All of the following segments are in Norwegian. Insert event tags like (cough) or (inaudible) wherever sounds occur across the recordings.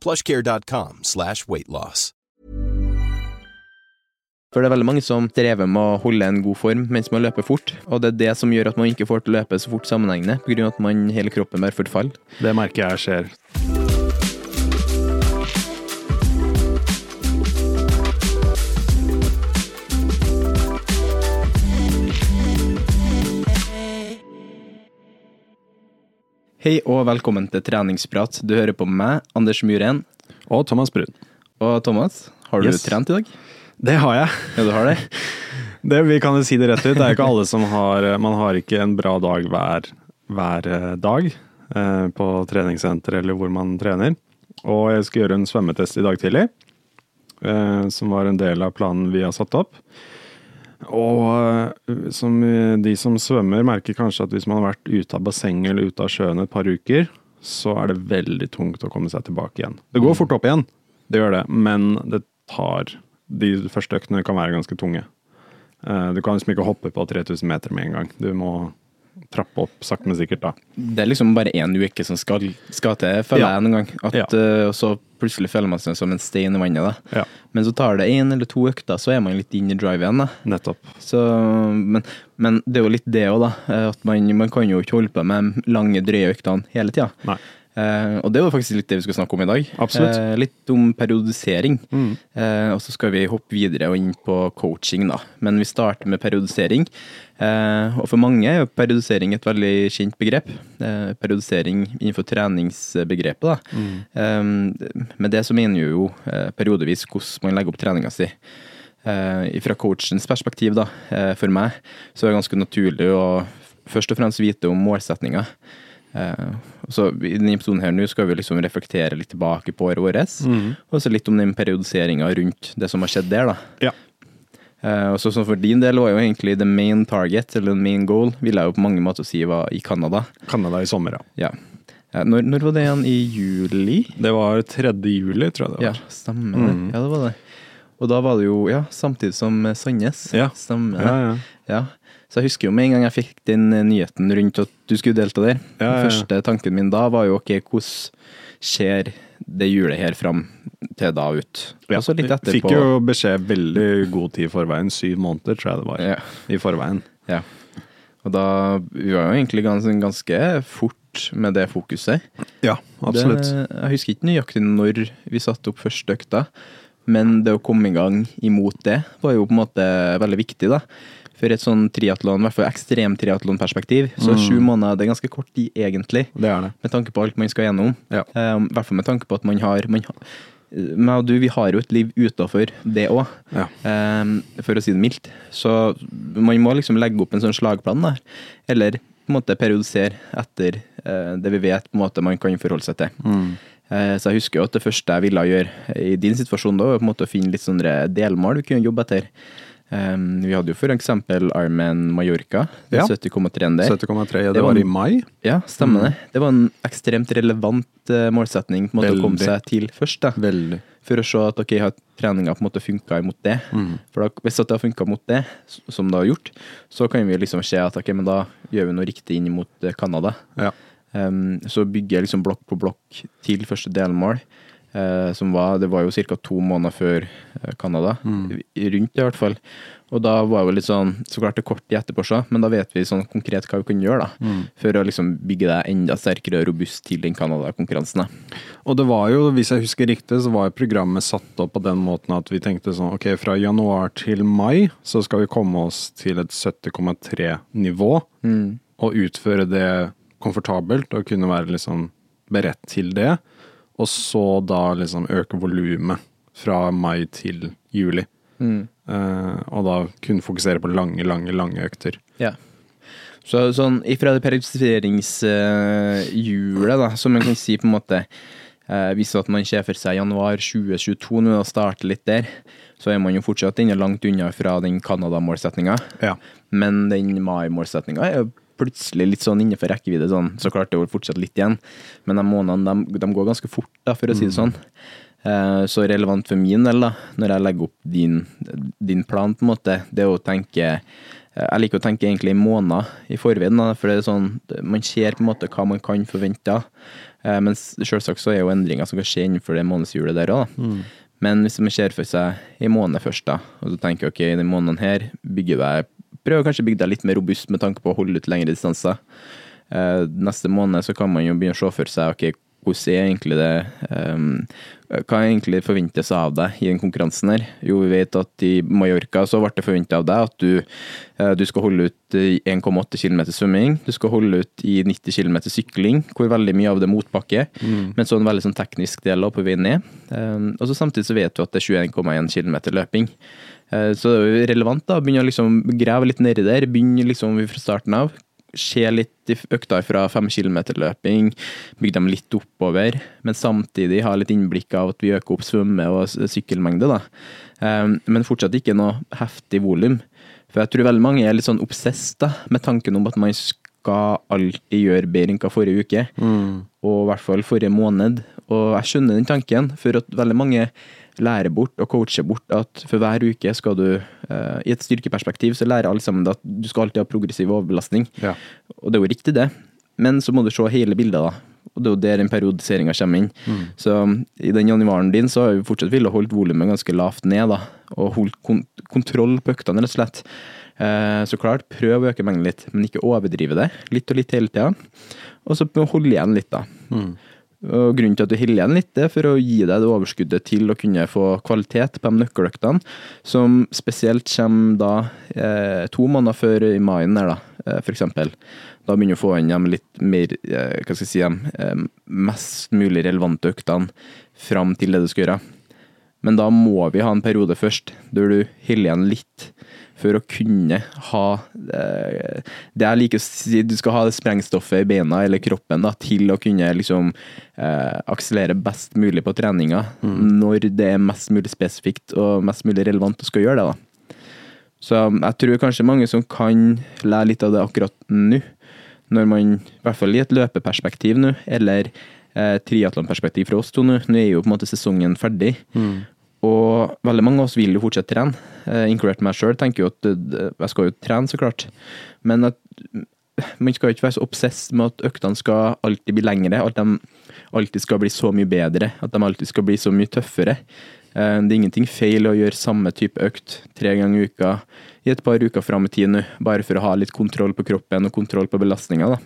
plushcare.com slash weightloss. For det er veldig mange som strever med å holde en god form mens man løper fort. Og det er det som gjør at man ikke får til å løpe så fort sammenhengende, pga. at man, hele kroppen bare forfaller. Det merker jeg skjer. Hei og velkommen til treningsprat. Du hører på meg, Anders Myhren. Og Thomas Brun. Og Thomas, har du Yes. trent i dag? Det har jeg. Ja, du har det? (laughs) Det, vi kan jo si det rett ut. Det er ikke alle som har Man har ikke en bra dag hver, hver eh, dag eh, på treningssenter eller hvor man trener. Og jeg skal gjøre en svømmetest i dag tidlig, eh, som var en del av planen vi har satt opp. Og eh, som eh, de som svømmer, merker kanskje at hvis man har vært ute av bassenget eller ute av sjøen et par uker, så er det veldig tungt å komme seg tilbake igjen. Det går fort opp igjen, det gjør det, men det tar De første øktene kan være ganske tunge. Eh, Du kan liksom ikke hoppe på 3000 meter med en gang. Du må trappe opp sakte, men sikkert, da. Det er liksom bare én uke som skal, skal til, føler Ja. jeg noen gang. At, Ja. eh, og så plutselig føler man seg som en stein i vannet. Da. Ja, Men så tar det én eller to økter, så er man litt inn i drive igjen. Da. nettopp. Så, men, men det er jo litt det òg, da. eh, At man, man kan jo ikke holde på med lange, drøye øktene hele tida. Eh, og det var faktisk litt det vi skulle snakke om i dag. Eh, litt om periodisering. Mm. Eh, og så skal vi hoppe videre og inn på coaching, da. Men vi starter med periodisering. Eh, og for mange er periodisering et veldig kjent begrep. Eh, periodisering innenfor treningsbegrepet, da. Eh, med det så mener vi jo periodevis hvordan man legger opp treninga si. Eh, fra coachens perspektiv, da, for meg, så er det ganske naturlig å først og fremst vite om målsetninga. Eh, så I denne episoden her nå skal vi liksom reflektere litt tilbake på året vårt. Og så litt om den periodiseringa rundt det som har skjedd der. da. Ja. Uh, og så, For din del var jo egentlig the main target, eller the main goal, vil jeg jo på mange måter si var i Canada. Canada i sommer, ja. Ja. Eh, når, når var det igjen? I juli? Det var 3. juli, tror jeg det var. Ja, stemmer det. Mm. Ja, det var det. Og da var det jo ja, samtidig som Sandnes. Ja. Stemmer det. Ja, ja. Ja. Så jeg husker jo med en gang jeg fikk den eh, nyheten rundt at du skulle delta der. Ja, ja, ja. Første tanken min da var jo ok, hvordan ser det hjulet her fram til da ut? Og så litt etterpå. Fikk jo beskjed veldig god tid i forveien. Syv måneder, tror jeg det var. Ja. I forveien. Ja. Og da Vi var jo egentlig ganske, ganske fort med det fokuset. Ja, absolutt. Det, jeg husker ikke nøyaktig når vi satte opp første økta, men det å komme i gang imot det var jo på en måte veldig viktig, da. For et sånn triatlon, i hvert fall ekstremtriatlonperspektiv, så Mm. sju måneder det er ganske kort tid, egentlig. Det er det. Med tanke på alt man skal gjennom. Ja. Um, I hvert fall med tanke på at man har man, meg og du, vi har jo et liv utafor det òg, Ja. for å si det mildt. Så man må liksom legge opp en sånn slagplan der. Eller på en måte periodisere etter uh, det vi vet på en måte man kan forholde seg til. Mm. Uh, Så jeg husker jo at det første jeg ville gjøre i din situasjon da, var på en måte å finne litt sånne delmål du kunne jobbe etter. Um, vi hadde jo eksempel Ironman Mallorca, Ja. 70,3 der. 70,3, ja, Det det var- en, i mai. Ja, stemmer det. Det var en ekstremt relevant uh, målsetning på en måte å komme seg til først. da. Veldig. For å se at ok, har treninga på en måte funka imot det. For da, Hvis det har funka mot det, som det har gjort, så kan vi liksom se at ok, men da gjør vi noe riktig inn mot eh, Canada. Ja. Um, så bygger jeg liksom blokk på blokk til første delmål. Eh, som var, det var jo ca. to måneder før eh, Canada. Mm. Rundt det, i hvert fall. Og da var jo litt sånn Så klart det er kort tid etterpå, så, men da vet vi sånn konkret hva vi kan gjøre. da For å liksom bygge deg enda sterkere og robust til den Canada-konkurransen. Og det var jo, hvis jeg husker riktig, så var programmet satt opp på den måten at vi tenkte sånn ok, fra januar til mai så skal vi komme oss til et 70,3-nivå. Og utføre det komfortabelt og kunne være liksom beredt til det. Og så da liksom øke volumet fra mai til juli. Eh, og da kunne fokusere på lange, lange, lange økter. Ja. Så sånn ifra det periodiseringshjulet, da, som man kan si på en måte uh, Hvis at man ser for seg januar 2022 nå og starter litt der, så er man jo fortsatt inne langt unna fra den Canada-målsettinga. Ja. Men den mai-målsettinga er jo plutselig litt sånn innenfor rekkevidde. Sånn. Så klart det jo fortsatt litt igjen, men de månedene de, de går ganske fort, da, for å si det sånn. Uh, Så relevant for min del, da, når jeg legger opp din, din plan, på en måte, det er å tenke Jeg liker å tenke egentlig i måneder i forveien, da, for det er sånn, man ser på en måte hva man kan forvente. Eh, Men selvsagt så er jo endringer som kan skje innenfor det månedshjulet der òg. Men hvis man ser for seg en måned først, da, og så tenker ok, i den måneden her bygger jeg Prøver kanskje bygge deg litt mer robust med tanke på å holde ut lengre distanser. Eh, neste måned så kan man jo begynne å se for seg ok, hvordan er egentlig det ehm, Hva egentlig forventes av deg i den konkurransen her? Jo, vi vet at i Mallorca så ble det forventa av deg at du, eh, du skal holde ut i 1,8 km svømming, du skal holde ut i 90 km sykling, hvor veldig mye av det er motbakke, men så en veldig sånn teknisk del på vei ned. Ehm, og så samtidig så vet du at det er 21,1 km løping. Eh, Så det er jo relevant da, å begynne å liksom grave litt nedi der, begynne liksom fra starten av. Se litt i økta fra fem kilometer løping, bygge dem litt oppover, men samtidig ha litt innblikk av at vi øker opp svømme- og sykkelmengde. da. Eh, Men fortsatt ikke noe heftig volum. For jeg tror veldig mange er litt sånn obsess da, med tanken om at man skal alltid gjøre bedre enn hva forrige uke, og i hvert fall forrige måned. Og jeg skjønner den tanken, for at veldig mange lærer bort og coache bort at for hver uke skal du uh, I et styrkeperspektiv så lærer alle sammen at du skal alltid ha progressiv overbelastning. Ja. Og det er jo riktig, det, men så må du se hele bildet, da. Og det er jo der den periodiseringa kommer inn. Så i den januaren din så har vi fortsatt villet holdt volumet ganske lavt ned, da. Og holdt kont kontroll på øktene, rett og slett. Eh, så klart, prøv å øke mengden litt, men ikke overdrive det. Litt og litt hele tida. Og så holde igjen litt, da. Og Grunnen til at du holder igjen litt, er for å gi deg det overskuddet til å kunne få kvalitet på de nøkkeløktene, som spesielt kommer da eh, to måneder før i mai, der, da, eh, for eksempel. Da begynner du å få inn de litt mer, eh, hva skal jeg si, de, eh, mest mulig relevante øktene fram til det du skal gjøre. Men da må vi ha en periode først, der du holder igjen litt for å kunne ha eh, Det jeg liker å si, du skal ha det sprengstoffet i beina eller kroppen da, til å kunne liksom eh, akselere best mulig på treninga når det er mest mulig spesifikt og mest mulig relevant å skal gjøre det. da. Så jeg tror kanskje mange som kan lære litt av det akkurat nå, når man, i hvert fall i et løpeperspektiv nå, eller eh, triatlonperspektiv fra oss to nå, nå er jo på en måte sesongen ferdig. Og veldig mange av oss vil jo fortsatt trene, eh, inkludert meg sjøl. Tenker jo at eh, jeg skal jo trene, så klart. Men at man skal ikke være så obsess med at øktene skal alltid bli lengre, at de alltid skal bli så mye bedre, at de alltid skal bli så mye tøffere. Eh, Det er ingenting feil å gjøre samme type økt tre ganger i uka i et par uker fram i tid nå, bare for å ha litt kontroll på kroppen og kontroll på belastninga. da.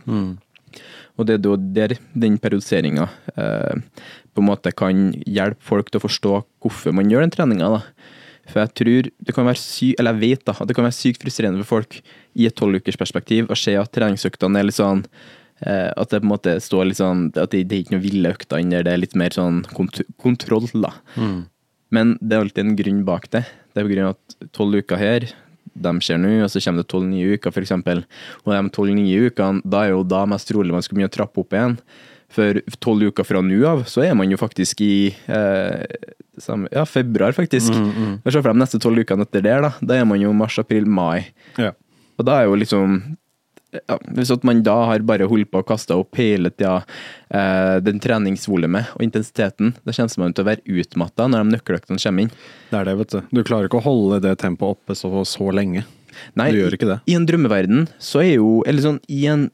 Og det er da der den periodiseringa eh, på en måte kan hjelpe folk til å forstå hvorfor man gjør den treninga. For jeg tror det kan være sykt, eller jeg vet da, at det kan være sykt frustrerende for folk i et tolvukersperspektiv å se at treningsøktene er litt sånn eh, At det på en måte står litt sånn At det, det er ikke noe ville økter inni der, det er litt mer sånn kont kontroll, da. Men det er alltid en grunn bak det. Det er på grunn av at tolv uker her, de skjer nå, og så kommer det tolv nye uker, f.eks. Og de tolv nye ukene, da er jo da mest trolig man skal begynne å trappe opp igjen. For tolv uker fra nå av, så er man jo faktisk i eh, samme, ja, februar, faktisk. Mm, mm. Se for deg de neste tolv ukene etter der, da. Da er man jo mars, april, mai. Ja. Og da er jo liksom ja, Hvis man da har bare holdt på å kaste opp hele tida eh, den treningsvolumet og intensiteten, da kjennes man til å være utmatta når de nøkkeløktene kommer inn. Det er det, vet du. Du klarer ikke å holde det tempoet oppe så, så lenge. Nei, du gjør ikke det. I, I en drømmeverden så er jo Eller sånn, i en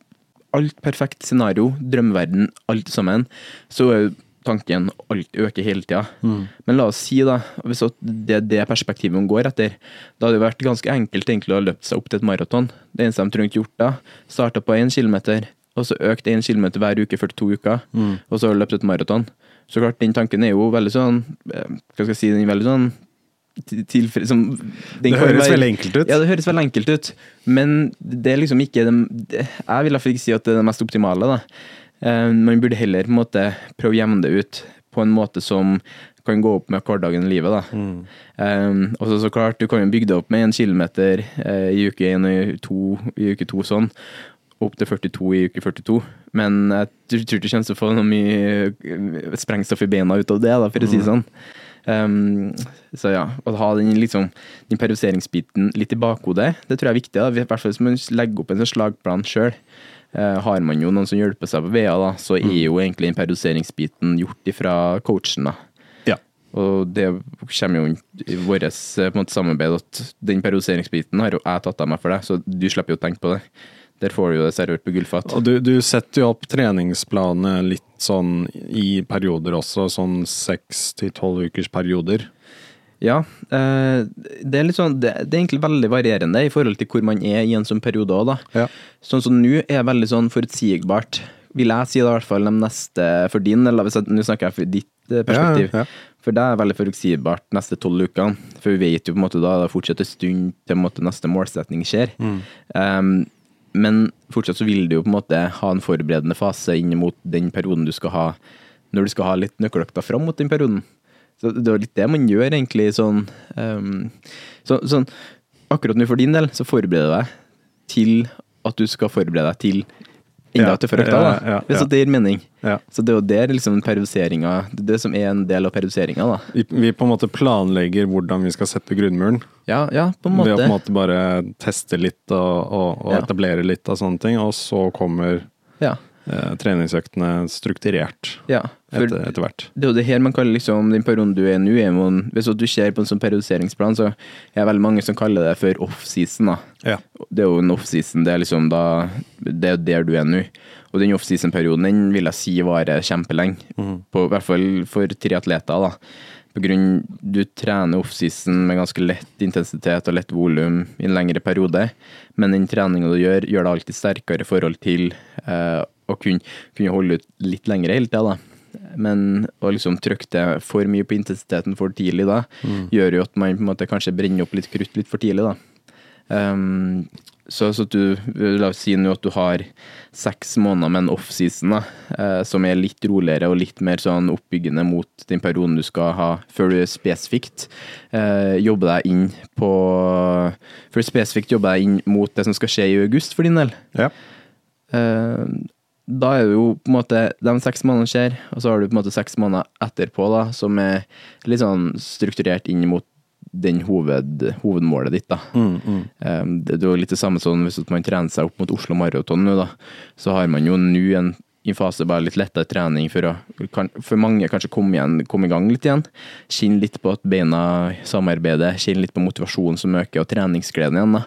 alt perfekt scenario, drømmeverden, alt sammen, så er jo tanken alt øker hele tida. Mm. Men la oss si, da, hvis det er det perspektivet hun går etter, da hadde det vært ganske enkelt egentlig å ha løpt seg opp til et maraton. Det eneste de trengte gjort da, starta på én kilometer, og så økt én kilometer hver uke 42 uker, mm. og så har du løpt et maraton. Så klart, den tanken er jo veldig sånn eh, Hva skal jeg si, den er veldig sånn. Som, det høres være, veldig enkelt ut. Ja, det høres veldig enkelt ut, men det er liksom ikke det, Jeg vil iallfall ikke si at det er det mest optimale. da. Uh, man burde heller på en måte prøve å jevne det ut på en måte som kan gå opp med hverdagen i livet. da. Mm. Um, og så, så klart, Du kan jo bygge det opp med en kilometer uh, i uke én og to, i uke to sånn, opp til 42 i uke 42. Men jeg tror ikke du kommer til å få noe mye sprengstoff i beina ut av det, da, for å si det mm. sånn. Um, så ja, å ha den, liksom, den periodiseringsbiten litt i bakhodet, det tror jeg er viktig. da, I hvert fall hvis man legger opp en sånn slagplan sjøl. Eh, har man jo noen som hjelper seg på veia, da, så er mm. jo egentlig den periodiseringsbiten gjort ifra coachen. da. Ja. Og det kommer jo i vårt eh, samarbeid at den periodiseringsbiten har jo jeg tatt av meg for deg, så du slipper jo å tenke på det. Der får du jo det servert på gullfat. Og du, du setter jo opp treningsplanene litt sånn i perioder også, sånn seks til tolv ukers perioder. Ja, eh, det er, sånn, det, er egentlig veldig varierende i forhold til hvor man er i en sånn periode òg, da. Ja. Sånn som nå er veldig sånn forutsigbart, vil jeg si det i hvert fall de neste for din, eller nå snakker jeg for ditt eh, perspektiv. Ja, ja. For det er veldig forutsigbart neste tolv ukene. For vi vet jo på en måte da det fortsetter en stund til en måte neste målsetning skjer. Mm. Um, men fortsatt så vil du jo på en måte ha en forberedende fase inn mot den perioden du skal ha, når du skal ha litt nøkkeløkter fram mot den perioden. Så det er litt det man gjør, egentlig, sånn, um, så, sånn Akkurat nå for din del, så forbereder du deg til at du skal forberede deg til enda ja, forøkta. økter, da. Ja, ja, det gir mening. Så det er jo der liksom periodiseringa Det er det som er en del av periodiseringa. Vi, vi, på en måte planlegger hvordan vi skal sette grunnmuren. Ja, ja, på en måte. Ved å på en måte bare teste litt og, og, og etablere litt av sånne ting, og så kommer ja eh, treningsøktene strukturert ja, etter, etter, hvert. Det er jo det her man kaller liksom den perioden du er nå. Hvis du ser på en sånn periodiseringsplan, så er det veldig mange som kaller det for offseason. Ja. Det er jo en offseason, det er liksom da Det er der du er nå. Og den offseason-perioden den vil jeg si varer kjempelenge. Mm. I hvert fall for triatleter. da på grunn du trener offseason med ganske lett intensitet og lett volum i en lengre periode, men den treninga du gjør, gjør det alltid sterkere i forhold til eh, å kunne, kunne holde ut litt lenger hele tida, da. Men å liksom trykke for mye på intensiteten for tidlig da, mm. gjør jo at man på en måte kanskje brenner opp litt krutt litt for tidlig, da. Um, så, så du, la oss si nå at du har seks måneder med en offseason uh, som er litt roligere og litt mer sånn oppbyggende mot den perioden du skal ha før du spesifikt uh, jobber deg inn på Før du spesifikt jobber deg inn mot det som skal skje i august for din del. Ja. Eh, da er det jo på en måte De seks månedene skjer, og så har du på en måte seks måneder etterpå da, som er litt sånn strukturert inn mot den hoved, hovedmålet ditt. da. Mm, mm. Um, det, det er litt det samme som hvis man trener seg opp mot Oslo Maraton nå, da. Så har man jo nå en i fase bare litt lettere trening for å kan, for mange kanskje komme, igjen, komme i gang litt igjen. Kjenne litt på at beina samarbeider, kjenne litt på motivasjonen som øker, og treningsgleden igjen. da.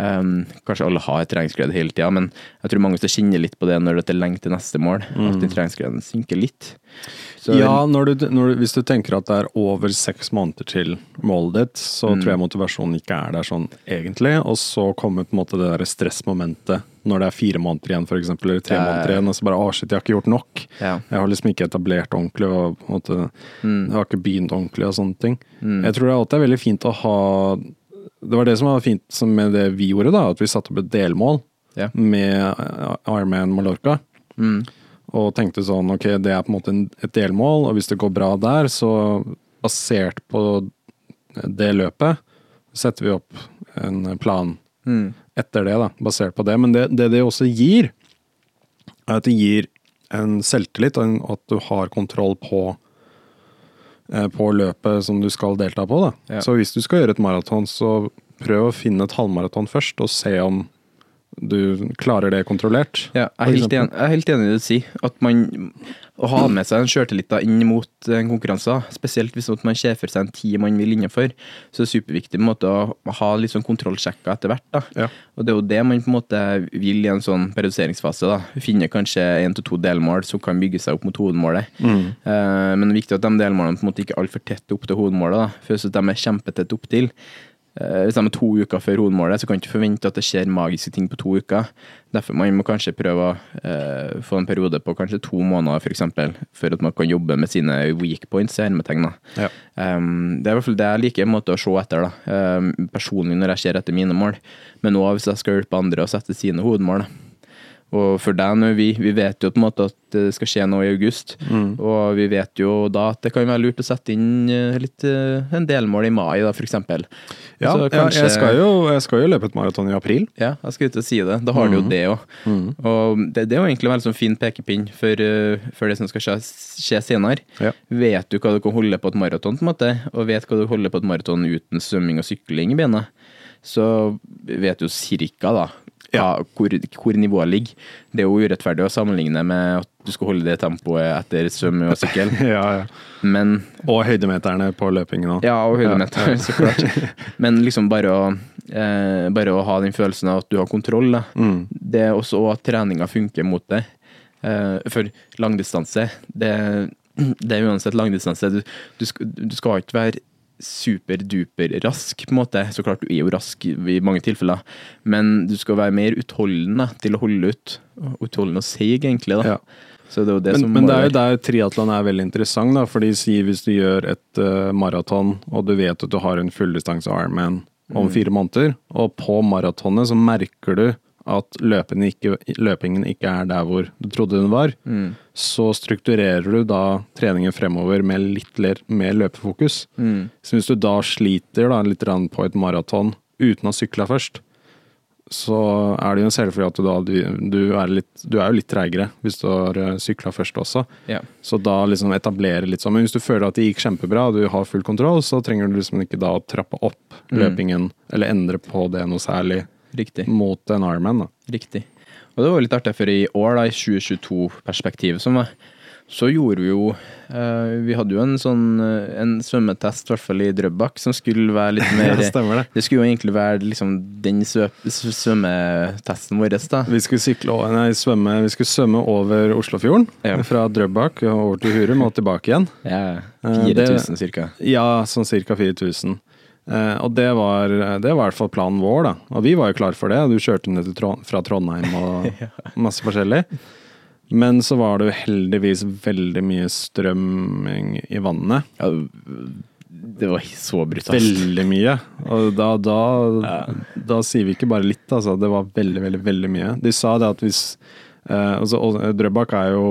Um, kanskje alle har treningsglede hele tida, men jeg tror mange skal kjenne litt på det når det er lenge til neste mål. Mm. At den treningsgleden synker litt. Så, ja, når du, når hvis du tenker at det er over seks måneder til målet ditt, så mm. tror jeg motivasjonen ikke er der sånn egentlig. Og så kommer på en måte det der stressmomentet når det er fire måneder igjen, for eksempel, eller tre ja, måneder igjen, og så bare å shit, jeg har ikke gjort nok. Jeg har liksom ikke etablert ordentlig, og på en måte, mm. jeg har ikke begynt ordentlig og sånne ting. Mm. Jeg tror det alltid er veldig fint å ha det var det som var fint med det vi gjorde, da, at vi satte opp et delmål yeah. med Ironman Mallorca. Mm. Og tenkte sånn, ok, det er på en måte et delmål, og hvis det går bra der, så basert på det løpet, setter vi opp en plan mm. etter det, da, basert på det. Men det, det det også gir, er at det gir en selvtillit, og at du har kontroll på på løpet som du skal delta på. Ja. Så hvis du skal gjøre et maraton, så prøv å finne et halvmaraton først, og se om du klarer det kontrollert. Ja, jeg, er helt enig, jeg er helt enig i det du sier. At man Å ha med seg en sjøltillit inn mot en konkurranse, spesielt hvis man ser for seg en tid man vil innenfor, så er det superviktig på en måte å ha litt sånn kontrollsjekker etter hvert. da. Ja. Og det er jo det man på en måte vil i en sånn periodiseringsfase. da. Finne kanskje én til to delmål som kan bygge seg opp mot hovedmålet. Mm. Eh, men det er viktig at de delmålene på en måte ikke er altfor tett opp til hovedmålet. da. For hvis de er kjempetett opp til, Eh, Hvis de er to uker før hovedmålet, så kan du ikke forvente at det skjer magiske ting på to uker. Derfor man må kanskje prøve å eh, få en periode på kanskje to måneder, for eksempel, for at man kan jobbe med sine weak points, hermetegn. Ja. Um, det er i hvert fall det jeg liker en måte å se etter, da. Um, personlig når jeg ser etter mine mål, men òg hvis jeg skal hjelpe andre å sette sine hovedmål. da. Og for deg nå, vi, vi vet jo på en måte at det skal skje noe i august, og vi vet jo da at det kan være lurt å sette inn eh, litt, eh, en delmål i mai, da, eksempel. Ja, kanskje- jeg, skal jo, jeg skal jo løpe et maraton i april. ja, jeg skal ut og si det. Da har du jo det òg. Og det, det er jo egentlig en veldig sånn fin pekepinn for, uh, for det som skal skje, skje senere. Ja. Vet du hva du kan holde på et maraton, på en måte, og vet hva du holder på et maraton uten svømming og sykling i beina så vet du cirka da hva, hvor, hvor nivået ligger. Det er jo urettferdig å sammenligne med at du skal holde det tempoet etter svømme og sykkel, (laughs) Ja, ja. men Og høydemeterne på løpingen òg. ja, og høydemeterne, så klart. (laughs) Men liksom bare å, eh, bare å ha den følelsen av at du har kontroll, da. Mm. Det er også at treninga funker mot deg. Eh, for langdistanse, det, (clears throat) det er uansett langdistanse. Du, du, du skal ikke være superduper rask, på en måte. Så klart du er jo rask i mange tilfeller, men du skal være mer utholdende til å holde ut. Utholdende og seig, egentlig. da. Ja. Så det det Men, som men det er jo der triatlon er veldig interessant, da. Fordi si hvis du gjør et uh, maraton, og du vet at du har en fulldistanse Ironman om Mm. fire måneder, og på maratonet så merker du at løpingen ikke, løpingen ikke er der hvor du trodde den var, Mm. så strukturerer du da treningen fremover med litt ler- mer løpefokus. Mm. Så hvis du da sliter da litt på et maraton uten å sykle først, så er det jo en selvfølge at du, da, du, du, er litt, du er jo litt treigere hvis du har sykla først også. Yeah. Så da liksom etablere litt sånn. Men hvis du føler at det gikk kjempebra, og du har full kontroll, så trenger du liksom ikke da å trappe opp Mm. løpingen, eller endre på det noe særlig Riktig. mot en Ironman, da. Riktig. Og det var litt artig, for i år, da, i 2022-perspektivet som var, så gjorde vi jo eh, Vi hadde jo en sånn eh, en svømmetest, i hvert fall i Drøbak, som skulle være litt (laughs) mer Ja, det. Det skulle jo egentlig være liksom den svømmetesten vår, da. Vi skulle sykle, nei, svømme, vi skulle svømme over Oslofjorden, Ja. fra Drøbak over til Hurum og tilbake igjen. Ja, Eh, det- 4000 cirka. Ja, sånn ca. 4000. Eh, og det var, det var i hvert fall planen vår, da. Og vi var jo klar for det. Du kjørte ned Trond fra Trondheim og (laughs) masse forskjellig. Men så var det heldigvis veldig mye strømming i vannet. Ja, det var så brutalt. Veldig mye. Og da, da, (laughs) da sier vi ikke bare litt, altså. Det var veldig, veldig, veldig mye. De sa det at hvis eh, altså, og Drøbak er jo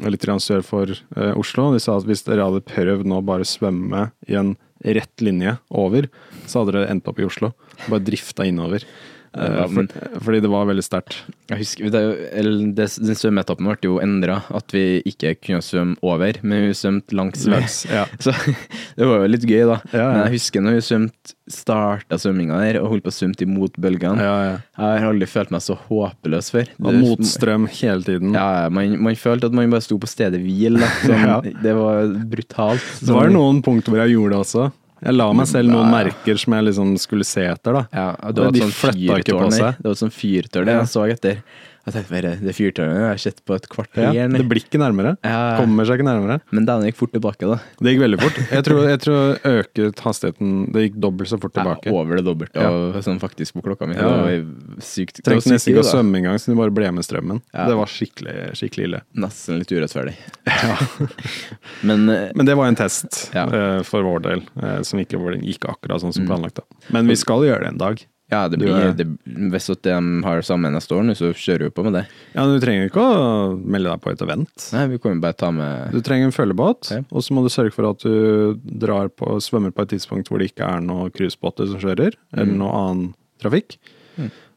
litt sør for eh, Oslo. De sa at hvis dere hadde prøvd nå bare svømme i en rett linje over, så hadde dere endt opp i Oslo. Bare drifta innover. Eh, for, fordi det var veldig sterkt. Jeg husker, det, eller det, Den svømmeetappen ble jo endra, at vi ikke kunne svømme over, men vi svømte langs. Langs, ja. (laughs) Så (laughs) det var jo litt gøy, da. Ja, ja. Men jeg husker når vi svømte, starta svømminga der og holdt på å svømme imot bølgene. Ja, ja. Jeg har aldri følt meg så håpløs før. Og motstrøm hele tiden. Ja, man, man følte at man bare sto på stedet hvil. (laughs) Sånn, Ja. Det var brutalt. Det var noen punkter hvor jeg gjorde det også. Jeg la meg selv noen merker som jeg liksom skulle se etter, da. Ja, det var De flytta ikke på seg. Et sånt fyrtårn jeg så etter. Jeg tenkte bare, det fyrtårnet har jeg sett på et kvarter. Ja, det blir ikke nærmere. Ja. Kommer seg ikke nærmere. Men den gikk fort tilbake, da. Det gikk veldig fort. Jeg tror, jeg tror øket hastigheten Det gikk dobbelt så fort tilbake. Ja, over det dobbelte, ja. sånn faktisk på klokka mi. Ja. Det var sykt. Trengte nesten ikke å svømme engang, så du bare ble med strømmen. Ja. Det var skikkelig, skikkelig ille. Nesten litt urettferdig. (laughs) Men, eh, Men det var en test Ja. eh, for vår del, eh, som ikke gikk akkurat sånn som planlagt. Da. Men vi skal gjøre det en dag. Ja, det blir, det, hvis de har sammen neste år, så kjører vi på med det. Ja, Du trenger ikke å melde deg på et event. Nei, vi jo bare ta med Du trenger en følgebåt, Ja. og så må du sørge for at du drar på, svømmer på et tidspunkt hvor det ikke er noen cruisebåter som kjører, eller Mm. noe annen trafikk.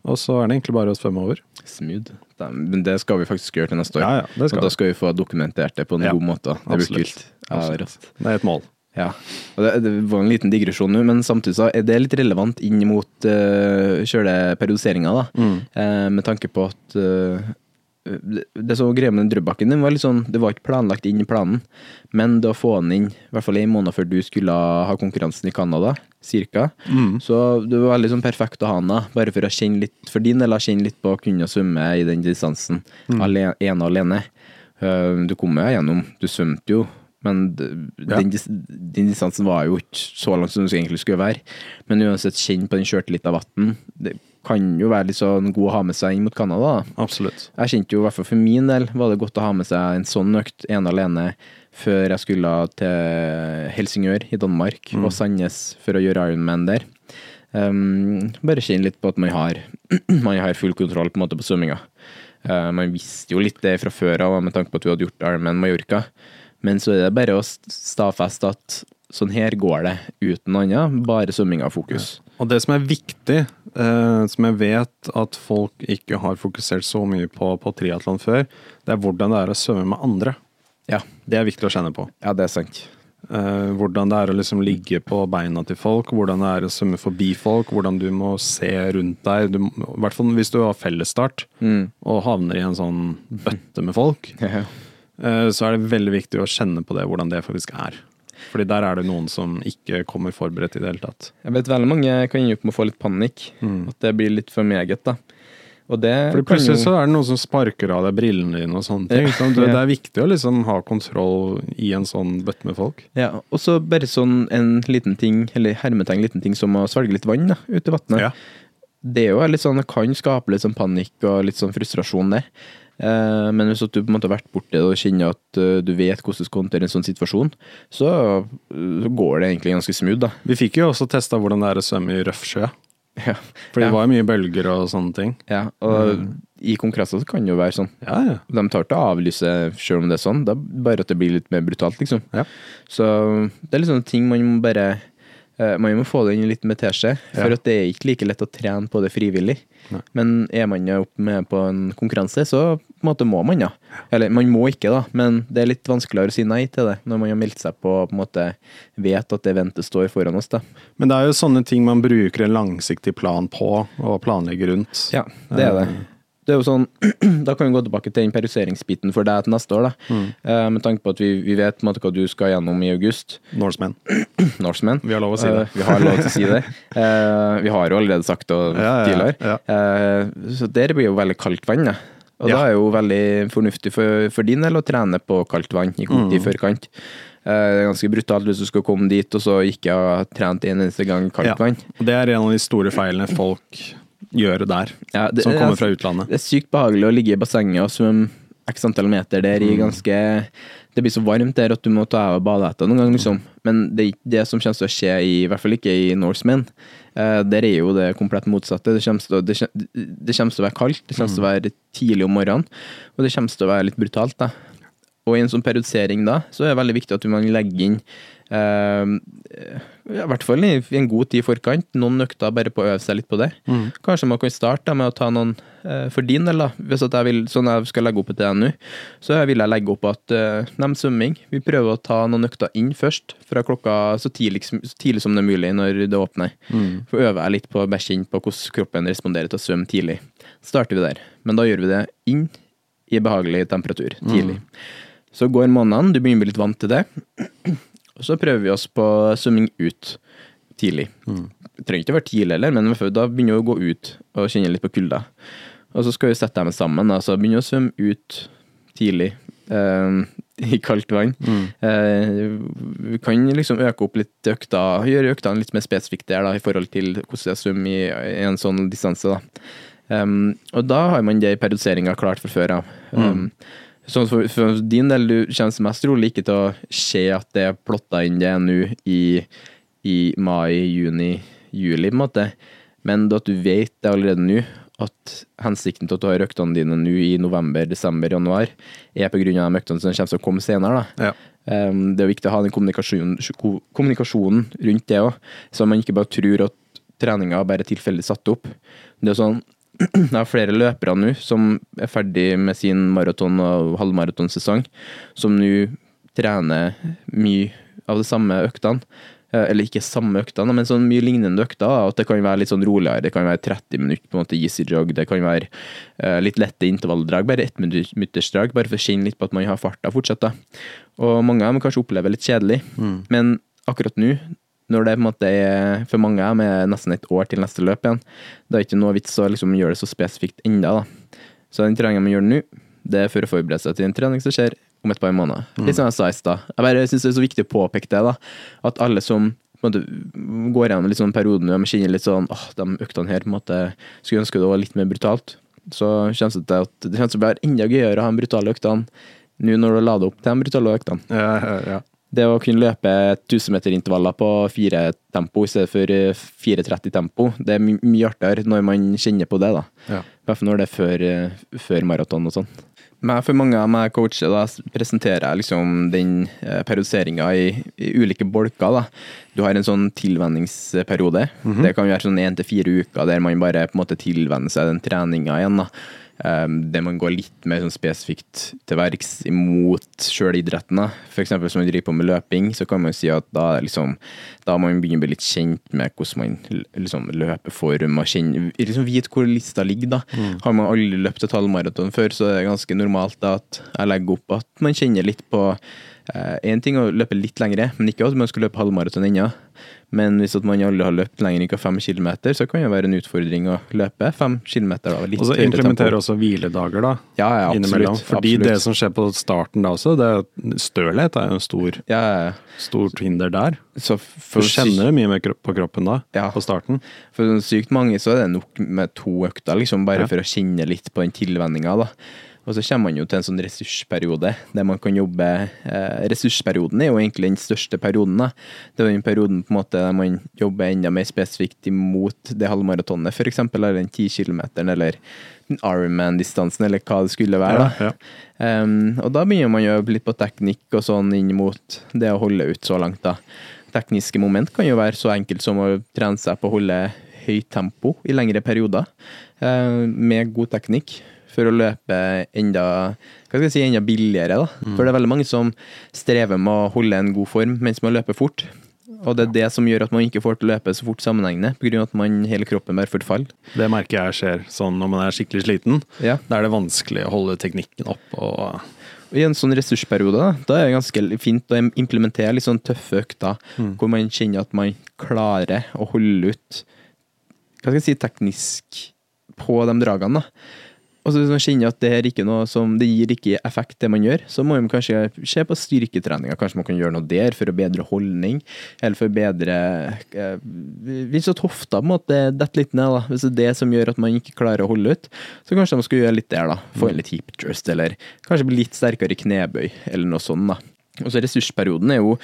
og så er det egentlig bare å svømme over. Smooth. Men det skal vi faktisk gjøre til neste år. Ja, ja, det skal og da skal vi få dokumentert det på en god måte. Det blir kult. Ja, Absolutt. Det er et mål. Ja. Og det, var en liten digresjon nå, men samtidig så er det litt relevant inn mot uh, sjøle periodiseringa, da. Mm. Uh, med tanke på at uh, det, som greia med den Drøbbakken, den var litt sånn, det var ikke planlagt inn i planen, men det å få den inn, i hvert fall en måned før du skulle ha konkurransen i Canada, cirka, Mm. så det var veldig sånn perfekt å ha den da, bare for å kjenne litt, for din del, å kjenne litt på å kunne svømme i den distansen, Mm. alene, ene og alene. Eh, du kom jo gjennom, du svømte jo, men d- Ja. den, den distansen var jo ikke så langt som den egentlig skulle være. Men uansett, kjenn på den kjørte litt av vann. Det kan jo være litt sånn god å ha med seg inn mot Canada. Absolutt. Jeg kjente jo, i hvert fall for min del, var det godt å ha med seg en sånn økt ene alene før jeg skulle til Helsingør i Danmark og Sandnes for å gjøre Ironman der. Um, bare kjenne litt på at man har, (clears throat) man har full kontroll på en måte på svømminga. Uh, man visste jo litt det fra før av med tanke på at vi hadde gjort Ironman Mallorca. Men så er det bare å st- stadfeste at sånn her går det uten annet, bare svømming av fokus. Og det som er viktig, eh, som jeg vet at folk ikke har fokusert så mye på på triatlon før, det er hvordan det er å svømme med andre. Ja, Det er viktig å kjenne på. ja det er sant. Eh, hvordan det er å liksom ligge på beina til folk, hvordan det er å svømme forbi folk, hvordan du må se rundt deg. I hvert fall hvis du har fellesstart Mm. og havner i en sånn bøtte med folk, Ja. eh, så er det veldig viktig å kjenne på det, hvordan det faktisk er. Fordi der er det noen som ikke kommer forberedt i det hele tatt. Jeg vet veldig mange kan ende opp med å få litt panikk. At det blir litt for meget, da. Og det Fordi plutselig jo- så er det noen som sparker av deg brillene dine og sånne ting. Ja. Det, det er viktig å liksom ha kontroll i en sånn bøtte med folk. Ja, og så bare sånn en liten ting, eller hermetegn liten ting som å svelge litt vann da, ute i vannet. Det er jo litt sånn, det kan skape litt sånn panikk og litt sånn frustrasjon det. Eh, men hvis du på en måte har vært borti det og kjenner at eh, du vet hvordan du skal håndtere en sånn situasjon, så, så går det egentlig ganske smooth, da. Vi fikk jo også testa hvordan det er å svømme i røff sjø. Ja, For det Ja. var jo mye bølger og sånne ting. ja og i konkurranser så kan det jo være sånn. Ja, ja. De tar ikke å avlyse selv om det er sånn, det er bare at det blir litt mer brutalt, liksom. Ja. Så det er litt sånne ting man må bare eh, Man må få det inn litt med teskje, for Ja. at det er ikke like lett å trene på det frivillig. Men er man opp med på en konkurranse, så på en måte må man, ja. Eller man må ikke, da, men det er litt vanskeligere å si nei til det når man har meldt seg på og på en måte vet at eventet står foran oss. da. Men det er jo sånne ting man bruker en langsiktig plan på, og planlegger rundt. Ja, det er det. Det er jo sånn, (clears throat) Da kan vi gå tilbake til den peruseringsbiten for deg til neste år. da. Eh, med tanke på at vi, vi vet måte hva du skal gjennom i august. Norsemen. (clears throat) Norseman. Vi har lov å si det. Uh, vi har lov til å si det. Uh, vi har jo allerede sagt det Ja, ja, tidligere. ja. Eh, så der blir jo veldig kaldt vann. da. Og da er jo veldig fornuftig for, for din del å trene på kaldt vann i god Mm. tid forkant. Eh, det er ganske brutalt hvis du skal komme dit, og så ikke ha trent en eneste gang kaldt vann. Det er en av de store feilene folk gjør der, Ja, det- som kommer fra utlandet. Det er sykt behagelig å ligge i bassenget og svømme x antall meter der Mm. i ganske Det blir så varmt der at du må ta av badehetta noen gang, liksom. Men det er ikke det som kommer til å skje, i, i hvert fall ikke i Norseman. Eh, der er jo det komplett motsatte. Det kommer, til å, det, det kommer til å være kaldt, det kommer til å være tidlig om morgenen, og det kommer til å være litt brutalt. da. Og i en sånn periodisering da, så er det veldig viktig at man legger inn eh, I hvert fall i en god tid i forkant. Noen økter bare på å øve seg litt på det. Kanskje man kan starte med å ta noen eh, for din del, da. Hvis at jeg vil, sånn jeg skal legge opp deg nå, så vil jeg legge opp at uh, nevn svømming. Vi prøver å ta noen økter inn først, fra klokka så tidlig, så tidlig som det er mulig når det åpner. For øver jeg litt på å kjenne på hvordan kroppen responderer til å svømme tidlig. Så starter vi der. Men da gjør vi det inn i behagelig temperatur tidlig. Så går månedene, du begynner å bli litt vant til det. Så prøver vi oss på svømming ut tidlig. Det trenger ikke å være tidlig heller, men da begynner vi å gå ut og kjenne litt på kulda. Og så skal vi sette dem sammen, da. så begynner vi å svømme ut tidlig. eh, (laughs) I kaldt vann. Eh, vi kan liksom øke opp litt økta, gjøre øktene litt mer spesifikke der, da, i forhold til hvordan jeg svømmer i, i en sånn distanse. da. Um, og da har man det i periodiseringa klart fra før av. Um, Sånn for, for din del, du kommer mest trolig ikke til å se at det er plotta inn det nå i, i mai, juni, juli, på en måte. Men at du vet det allerede nå, at hensikten til at du har øktene dine nå i november, desember, januar, er av de øktene som kommer til å komme senere. Ja. Um, det er viktig å ha den kommunikasjonen, kommunikasjonen rundt det òg, så man ikke bare tror at treninga bare tilfeldig satt opp. Det er sånn, (clears throat) jeg har flere løpere nå som er ferdig med sin maraton- og halvmaratonsesong, som nå trener mye av de samme øktene. Eh, Eller ikke samme øktene, men sånn mye lignende økter. At det kan være litt sånn roligere. Det kan være 30 minutter på en måte easy jog. Det kan være eh, litt lette intervalldrag. Bare ett minutters drag, bare for å kjenne litt på at man har farta fortsatt. da. Og mange av dem kanskje opplever litt kjedelig. Men akkurat nå, når det på en måte er for mange av dem er nesten et år til neste løp igjen, det er ikke noe vits å liksom gjøre det så spesifikt enda da. Så den treningen man gjør nå, det er for å forberede seg til en trening som skjer om et par måneder. Litt som jeg sa i stad. Jeg bare syns det er så viktig å påpeke det, da. At alle som på en måte, går gjennom sånn perioden og de kjenner litt sånn åh, de øktene her på en måte skulle ønske det var litt mer brutalt. Så kjennes det til at det kjennes som det blir enda gøyere å ha de brutale øktene nå når du lader opp til de brutale øktene. Ja, ja, ja. Det å kunne løpe 1000-meterintervaller på fire tempo i stedet for eh, 4.30 tempo, det er mye artigere når man kjenner på det. da. Ja. I hvert fall når det er før, eh, før maraton og sånn. Men for mange av meg coacher da, presenterer jeg liksom den eh, periodiseringa i, i ulike bolker. da. Du har en sånn tilvenningsperiode. Det kan være sånn én til fire uker der man bare på en måte tilvenner seg den treninga igjen. da. Um, der man går litt mer sånn spesifikt til verks imot sjølidretten. F.eks. hvis man driver på med løping, så kan man si at da, liksom, da man begynner å bli litt kjent med hvordan man liksom, løper form, og kjenner, liksom vite hvor lista ligger. da. Har man aldri løpt et halvmaraton før, så er det ganske normalt da, at jeg legger opp at man kjenner litt på Én ting å løpe litt lengre, men ikke at man skal løpe halvmaraton ennå. Men hvis at man aldri har løpt lenger enn fem kilometer, så kan det være en utfordring å løpe fem litt Og så implementere også hviledager, da. Ja, ja, absolutt. Fordi absolutt. det som skjer på starten da også, det er at stølhet er jo en stor, ja, stort hinder der. Så Du kjenner det mye mer på kroppen da, Ja. på starten. for sykt mange så er det nok med to økter, liksom, bare for å kjenne litt på den tilvenninga. da. Og så kommer man jo til en sånn ressursperiode, der man kan jobbe eh, Ressursperioden er jo egentlig den største perioden. da. Det er den perioden på en måte der man jobber enda mer spesifikt imot det halvmaratonet, f.eks. eller den 10 kilometeren, eller Ironman-distansen, eller hva det skulle være. da. Ja, Um, og da begynner man å jobbe litt på teknikk og sånn inn mot det å holde ut så langt, da. Tekniske moment kan jo være så enkelt som å trene seg på å holde høyt tempo i lengre perioder, uh, med god teknikk, for å løpe enda hva skal jeg si, enda billigere. da. For det er veldig mange som strever med å holde en god form mens man løper fort. Og det er det som gjør at man ikke får til å løpe så fort sammenhengende, pga. at man, hele kroppen bare forfaller. Det merker jeg skjer sånn når man er skikkelig sliten. Ja. Da er det vanskelig å holde teknikken opp. Og, I en sånn ressursperiode da, da er det ganske fint å implementere litt sånn tøffe økter, hvor man kjenner at man klarer å holde ut hva skal jeg si, teknisk på de dragene. da. Og så hvis man kjenner at det her ikke noe som, det gir ikke effekt, det man gjør, så må man kanskje se på styrketreninga. Kanskje man kan gjøre noe der for å bedre holdning, eller for å bedre eh, Hvis at hofta på en måte detter litt ned, da, hvis det er det som gjør at man ikke klarer å holde ut, så kanskje man skal gjøre litt der, da. Få inn litt hip thrust, eller kanskje bli litt sterkere i knebøy, eller noe sånt. da. Og så ressursperioden er jo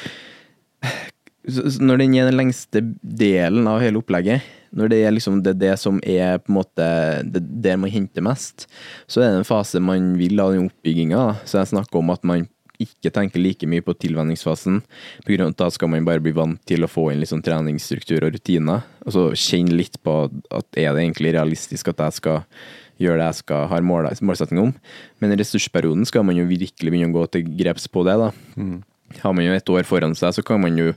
Når den er den lengste delen av hele opplegget, når det er liksom det, det som er på en måte det, der man henter mest, så er det en fase man vil ha den oppbygginga. Så jeg snakker om at man ikke tenker like mye på tilvenningsfasen, på grunn av at da skal man bare bli vant til å få inn sånn treningsstruktur og rutiner, og så kjenne litt på at er det egentlig realistisk at jeg skal gjøre det jeg skal ha mål, målsetting om. Men i ressursperioden skal man jo virkelig begynne å gå til greps på det, da. Har man jo et år foran seg, så kan man jo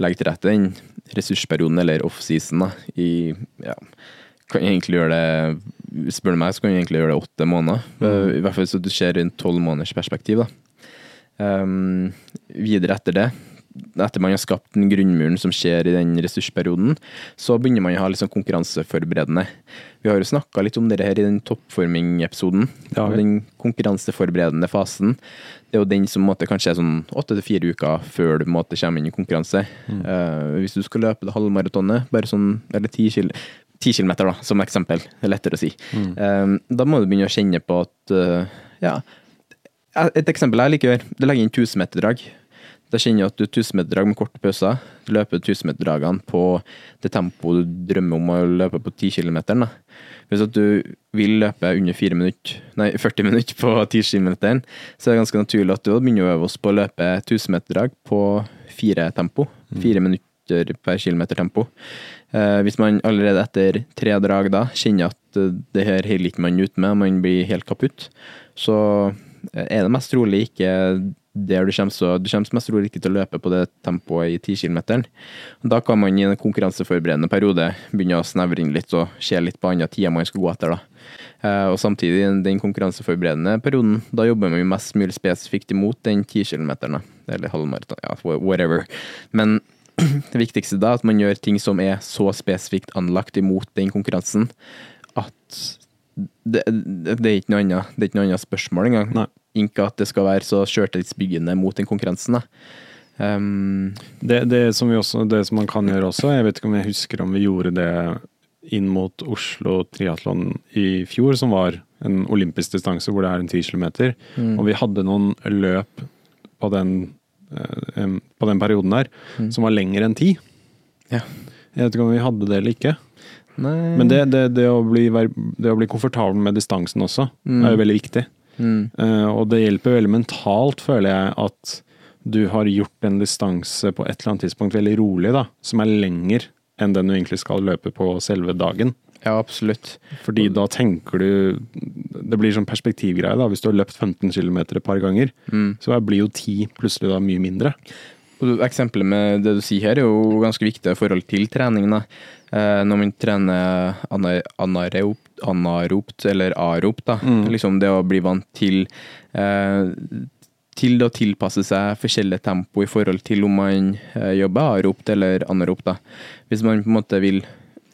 legge til rette den ressursperioden, eller offseason, i ja, kan egentlig gjøre det Spør du meg, så kan du egentlig gjøre det åtte måneder. I hvert fall så du ser en tolv måneders perspektiv. Um, videre etter det, etter man har skapt den grunnmuren som skjer i den ressursperioden, så begynner man å ha litt sånn konkurranseforberedende. Vi har jo snakka litt om det her i den toppforming-episoden. Ja, den konkurranseforberedende fasen, det er jo den som måtte, kanskje er sånn åtte til fire uker før du måtte komme inn i konkurranse. Eh, hvis du skal løpe det halvmaratonet, bare sånn, eller ti kilo 10 kilometer, da, som eksempel. Det er lettere å si. Eh, da må du begynne å kjenne på at uh, ja, et eksempel jeg liker å gjøre, det legger inn 1000-meterdrag. Da kjenner du at du er tusenmeterdrag med korte pauser. Du løper 1000-meterdragene på det tempoet du drømmer om å løpe på 10 km. Hvis at du vil løpe under 4 minutter, nei, 40 minutter på 10 km, så er det ganske naturlig at du begynner å øve oss på å løpe 1000-meterdrag på fire tempo. Fire minutter per kilometer tempo. Eh, hvis man allerede etter tre drag da kjenner at eh, det her holder ikke man ut med, man blir helt kaputt, så er det mest trolig ikke der du kommer, så, du kommer mest trolig ikke til å løpe på det tempoet i 10 km. Da kan man i en konkurranseforberedende periode begynne å snevre inn litt og se litt på andre tider man skal gå etter. da. Uh, og samtidig, i den konkurranseforberedende perioden, da jobber man jo mest mulig spesifikt imot den 10 km, eller halvmaraton, ja, whatever. Men (clears throat) det viktigste da er at man gjør ting som er så spesifikt anlagt imot den konkurransen, at det, det, det er ikke noe annet, det er ikke noe annet spørsmål engang. Nei. Ikke at det skal være så sjøltillitsbyggende mot den konkurransen. Um, Det, det, som vi også, det som man kan gjøre også, jeg vet ikke om jeg husker om vi gjorde det inn mot Oslo triatlon i fjor, som var en olympisk distanse hvor det er en 10 km. Og vi hadde noen løp på den, eh, på den perioden der som var lengre enn 10. ja. Jeg vet ikke om vi hadde det eller ikke. Nei Men det, det, det, å, bli, det å bli komfortabel med distansen også, er jo veldig viktig. Mm, Eh, og det hjelper veldig mentalt, føler jeg, at du har gjort en distanse på et eller annet tidspunkt veldig rolig, da, som er lenger enn den du egentlig skal løpe på selve dagen. Ja, absolutt. Fordi da tenker du Det blir sånn perspektivgreie, da. Hvis du har løpt 15 km et par ganger, Mm. så blir jo 10 plutselig da mye mindre. Eksempelet med det du sier her, er jo ganske viktig i forhold til trening. Da. Eh, når man trener anaropt, anaeropt eller aropt, da. liksom det å bli vant til eh, til å tilpasse seg forskjellige tempo i forhold til om man eh, jobber aropt eller anaropt. Da. Hvis man på en måte vil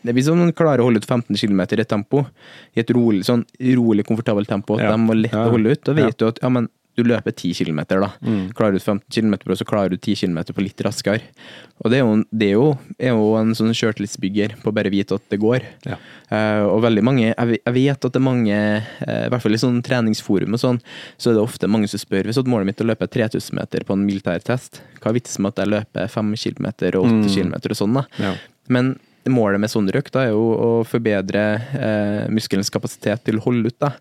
hvis man klarer å holde ut 15 km i et tempo, i et rolig, sånn rolig, komfortabelt tempo, Ja. de var lett Ja. å holde ut, da vet Ja. du at ja, men du løper 10 km, da. Mm. Klarer du 15 km så klarer du 10 km på litt raskere. Og det er jo, det er jo, er jo en sånn sjøltillitsbygger på bare vite at det går. Ja. Uh, og veldig mange, jeg vet- jeg vet at det er mange, uh, i hvert fall i sånn treningsforum og sånn, så er det ofte mange som spør hvis at målet mitt er å løpe 3000 meter på en militærtest, hva er vitsen med at jeg løper 5 km og 8 km og sånn, da? Ja. Men målet med sånne røkter er jo å forbedre eh, muskelens kapasitet til å holde ut. Da.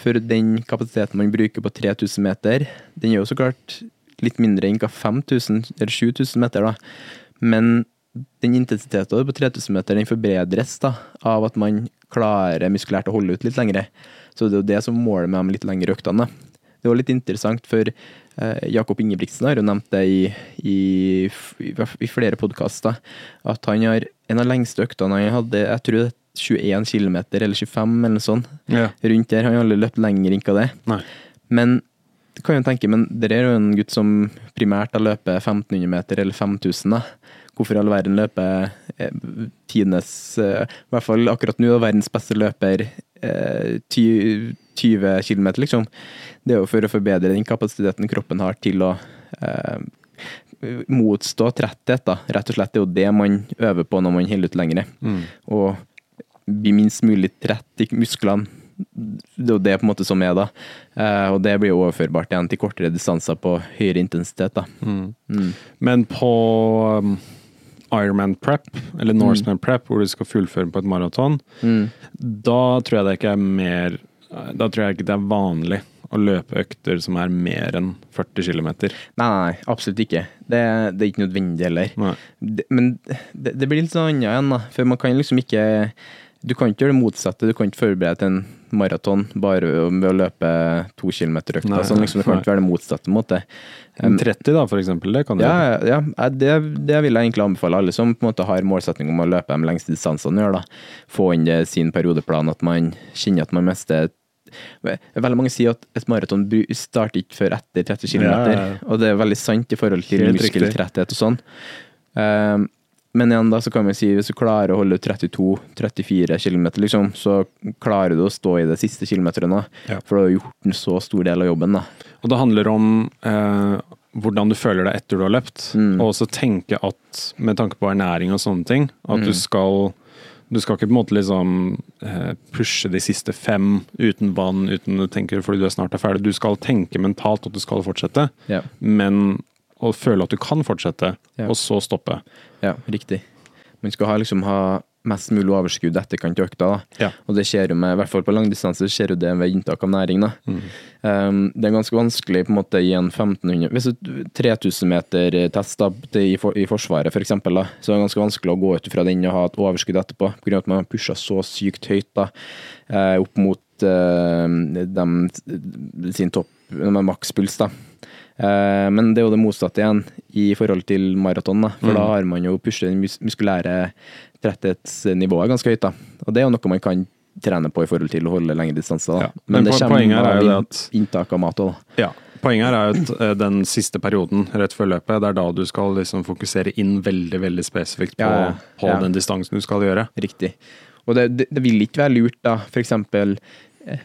For den kapasiteten man bruker på 3000 meter, den er jo så klart litt mindre enn hva 5000 eller 7000 meter. Da. Men den intensiteten på 3000 meter den forbedres da, av at man klarer muskulært å holde ut litt lengre. Så det er jo det som måler med de litt lengre øktene. Det var litt interessant, for eh, Jakob Ingebrigtsen har jo nevnt det i, i, i flere podkaster, at han har en av lengste øktene han hadde, jeg tror det er 21 km eller 25 eller noe sånt, Ja. rundt der. Han har aldri løpt lenger enn det. Nei. Men du kan jo tenke, men det er jo en gutt som primært har løpet 1500 meter eller 5000, da. Hvorfor i all verden løper eh, tidenes eh, I hvert fall akkurat nå, verdens beste løper eh, 20 km, liksom. Det er jo for å forbedre den kapasiteten kroppen har til å eh, motstå tretthet, da. Rett og slett det er jo det man øver på når man holder ut lengre. Og bli minst mulig trett i musklene. Det er jo det på en måte som er da. Eh, og det blir overførbart igjen til kortere distanser på høyere intensitet. da. Mm. Men på um, Ironman prep, eller Norseman prep, hvor du skal fullføre på et maraton, Mm. da tror jeg det ikke er mer Da tror jeg ikke det er vanlig å løpe økter som er mer enn 40 km. Nei, nei, absolutt ikke. Det, det er ikke nødvendig heller. Nei. Det, men det, det blir litt sånn annet igjen, da. For man kan liksom ikke Du kan ikke gjøre det motsatte. Du kan ikke forberede til en maraton bare ved å løpe to kilometer økta. Sånn, liksom, det kan ikke være det motsatte. måte. Men 30 da, for eksempel, det kan du Ja, gjøre. ja, ja det, det vil jeg egentlig anbefale alle som på en måte har målsetning om å løpe de lengste distansene. Gjør, da. Få inn det sin periodeplan, at man kjenner at man mester Veldig mange sier at et maraton starter ikke før etter 30 km, Ja, og det er veldig sant i forhold til muskeltretthet og sånn. Um, men igjen da, så kan vi si hvis du klarer å holde 32-34 km, liksom, så klarer du å stå i det siste kilometerne. Ja. For du har gjort en så stor del av jobben. da. Og det handler om eh, hvordan du føler deg etter du har løpt. Mm. Og også tenke at, med tanke på ernæring og sånne ting, at Mm. du skal du skal ikke på en måte liksom eh, pushe de siste fem uten vann, uten å tenke fordi du er snart er ferdig. Du skal tenke mentalt at du skal fortsette, Ja. men å føle at du kan fortsette, Ja. og så stoppe. Ja, riktig. Man skal ha, liksom ha mest mulig overskudd etterkant av økta. Ja. Og det skjer jo med, i hvert fall på langdistanse, skjer jo det ved inntak av næring. da. Um, det er ganske vanskelig på en måte i en 1500 Hvis du 3000 meter test da, i, for, i Forsvaret for eksempel, da, så er det ganske vanskelig å gå ut fra den og ha et overskudd etterpå, pga. at man har pusha så sykt høyt da, eh, opp mot eh, dem, sin topp makspuls. da. Eh, Men det er jo det motsatte igjen i forhold til maraton. For For da har man jo pushet den muskulære tretthetsnivået ganske høyt. da. Og det er jo noe man kan trene på i forhold til å holde lengre distanser. Ja, men det kommer er av at- inntak av mat òg, da. Ja. Poenget er at eh, den siste perioden rett før løpet, det er da du skal liksom fokusere inn veldig veldig spesifikt på, Ja, på den distansen du skal gjøre. Riktig. Og det, det, det vil ikke være lurt, da, eh,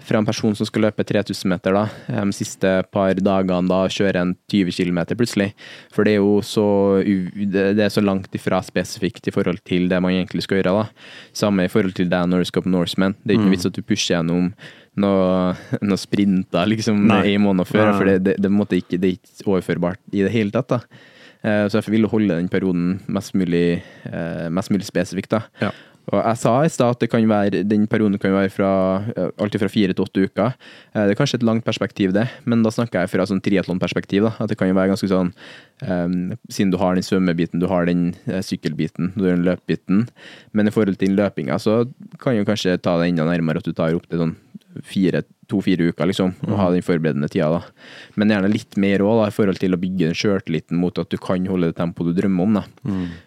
fra en person som skal løpe 3000 meter da, eh, de siste par dagene, da kjøre en 20 km plutselig. For det er jo så, det, det er så langt ifra spesifikt i forhold til det man egentlig skal gjøre. da. Samme i forhold til deg når du skal på Norseman. Det er ikke noe vits at du pusher gjennom noen noe sprinter liksom Nei. en måned før, for det, det, det, ikke, det er ikke overførbart i det hele tatt. da. Eh, Så jeg vil holde den perioden mest mulig, eh, mest mulig spesifikt. da. Ja. Og jeg sa i stad at det kan være, den perioden kan være fra alt alltid fra fire til åtte uker. Eh, Det er kanskje et langt perspektiv, det, men da snakker jeg fra sånn triatlonperspektiv. At det kan være ganske sånn um, Siden du har den svømmebiten, du har den eh, sykkelbiten, du har den løpbiten. Men i forhold til løpinga, så kan jo kanskje ta det enda nærmere at du tar opp til sånn fire, to-fire uker, liksom, og ha den forberedende tida. da. Men gjerne litt mer òg, i forhold til å bygge den sjøltilliten mot at du kan holde det tempoet du drømmer om. da.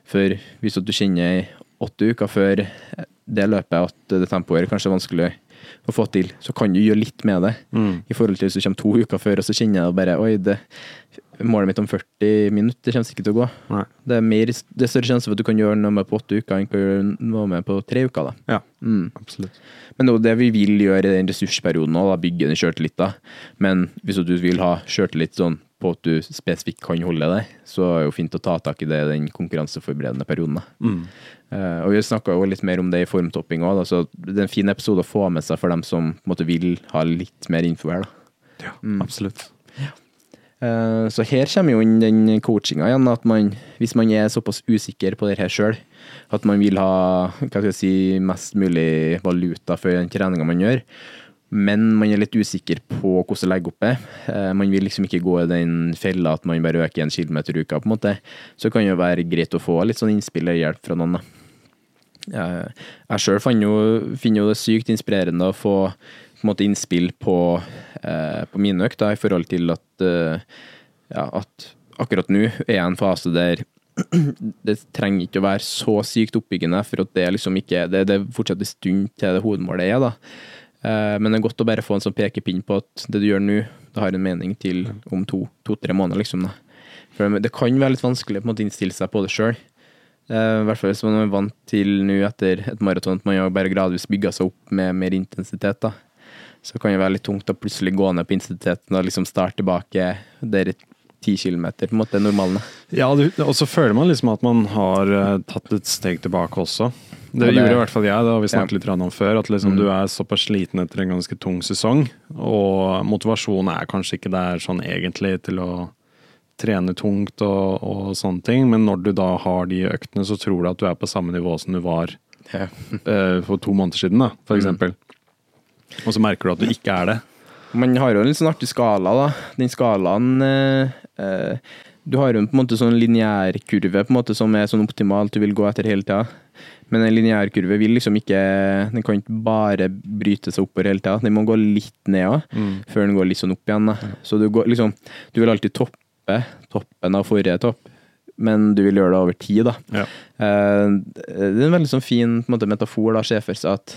For hvis du kjenner åtte uker før det løpet at det tempoet er kanskje vanskelig å få til, så kan du gjøre litt med det. I forhold til hvis du kommer to uker før, og så kjenner jeg bare Oi, det, målet mitt om 40 minutter kommer ikke til å gå. Nei. Det er, mer, det er større sjanse for at du kan gjøre noe med på åtte uker enn å gjøre noe med på tre uker. da. Ja, Mm. absolutt. Men det er jo det vi vil gjøre i den ressursperioden òg, bygge den sjøltilliten. Men hvis du vil ha sjøltillit sånn på at du spesifikt kan holde deg, så er det jo fint å ta tak i det i den konkurranseforberedende perioden. Mm. Uh, og Vi snakka litt mer om det i formtopping òg, så det er en fin episode å få med seg for dem som måte, vil ha litt mer info her. da. Ja, Mm. absolutt. Eh, Så her kommer jo inn den coachinga igjen, at man, hvis man er såpass usikker på det her sjøl, at man vil ha si, mest mulig valuta for den treninga man gjør, men man er litt usikker på hvordan å legger opp det. Eh, Man vil liksom ikke gå i den fella at man bare øker en kilometer i uka, på en måte. Så kan det jo være greit å få litt sånn innspill eller hjelp fra noen. da. Eh, Jeg sjøl finner jo det sykt inspirerende å få på en måte innspill på, eh, på mine økter, i forhold til at, eh, ja, at akkurat nå er jeg i en fase der (clears throat) det trenger ikke å være så sykt oppbyggende, for at det liksom ikke Det, det fortsatt en stund til det hovedmålet er, da. Eh, Men det er godt å bare få en sånn pekepinn på at det du gjør nå, det har en mening til om to-tre måneder, liksom. da. For det kan være litt vanskelig å innstille seg på det sjøl. I hvert fall hvis man er vant til nå etter et maraton at man bare gradvis bygger seg opp med mer intensitet. da. Så kan det være litt tungt å plutselig gå ned på intensiteten og liksom starte tilbake der ti kilometer, på en måte, normalen. Ja, og så føler man liksom at man har eh, tatt et steg tilbake også. Det, det- gjorde i hvert fall jeg, det har vi snakket Ja. litt om før. At liksom Mm. du er såpass sliten etter en ganske tung sesong, og motivasjonen er kanskje ikke der sånn egentlig til å trene tungt og, og sånne ting, men når du da har de øktene, så tror du at du er på samme nivå som du var (laughs) eh, for to måneder siden, da, for Mm. eksempel. Og så merker du at du ikke er det. Man har jo en litt sånn artig skala, da. Den skalaen eh, eh, Du har jo en på en måte sånn lineærkurve som er sånn optimalt du vil gå etter hele tida. Men en lineærkurve vil liksom ikke Den kan ikke bare bryte seg oppover hele tida. Den må gå litt ned òg, før den går litt sånn opp igjen. Da. Så du går liksom Du vil alltid toppe toppen av forrige topp, men du vil gjøre det over tid, da. Ja. Eh, det er en veldig sånn fin måte, metafor da, sjefer, at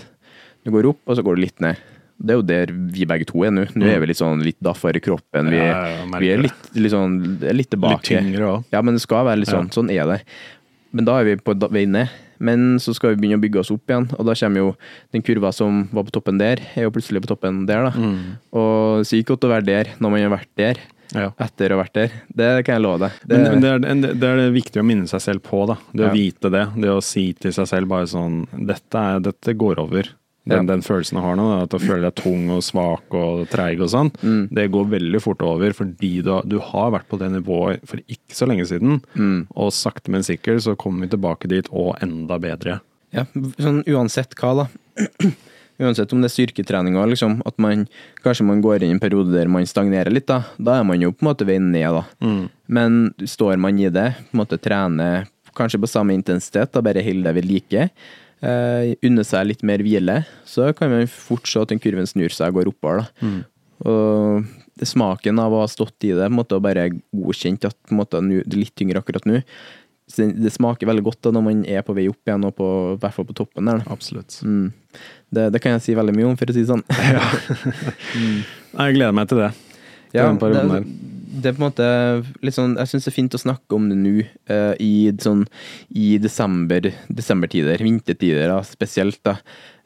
du går opp, og så går du litt ned. Det er jo der vi begge to er nå. Nå er vi litt sånn litt daffere i kroppen. Vi, Mm. Ja, ja, vi er litt, litt sånn litt tilbake. Litt tyngre òg. Ja, men det skal være litt sånn. Sånn er det. Men da er vi på vei ned. Men så skal vi begynne å bygge oss opp igjen, og da kommer jo den kurva som var på toppen der, er jo plutselig på toppen der, da. Mm. Og sykt godt å være der når man har vært der, Ja. etter å ha vært der. Det kan jeg love deg. Det, Men, men det, er, det er det viktig å minne seg selv på, da. Det å Ja. vite det. Det å si til seg selv bare sånn Dette, er, dette går over. Den, Ja. den følelsen du har nå, at du føler deg tung og svak og treig og sånn, Mm. det går veldig fort over fordi du, du har vært på det nivået for ikke så lenge siden. Mm. Og sakte, men sikkert så kommer vi tilbake dit og enda bedre. Ja, sånn uansett hva, da. (clears throat) Uansett om det er styrketrening og liksom, at man kanskje man går inn i en periode der man stagnerer litt, da. Da er man jo på en måte veien ned, da. Men står man i det, på en måte trener kanskje på samme intensitet, da bare holder det ved like, eh, unner seg litt mer hvile, så kan man fort se at den kurven snur seg og går oppover, da. Og det smaken av å ha stått i det, måte, og bare godkjent at måte, nu- det er litt tyngre akkurat nå, det, det smaker veldig godt da når man er på vei opp igjen, og på, i hvert fall på toppen der. da. Absolutt. Mm. Det, det kan jeg si veldig mye om, for å si det sånn. (laughs) Nei, Jeg gleder meg til det. Ja, det. Det er på en måte litt sånn Jeg syns det er fint å snakke om det nå, uh, i sånn i desember, desembertider, vintertider da, spesielt. da.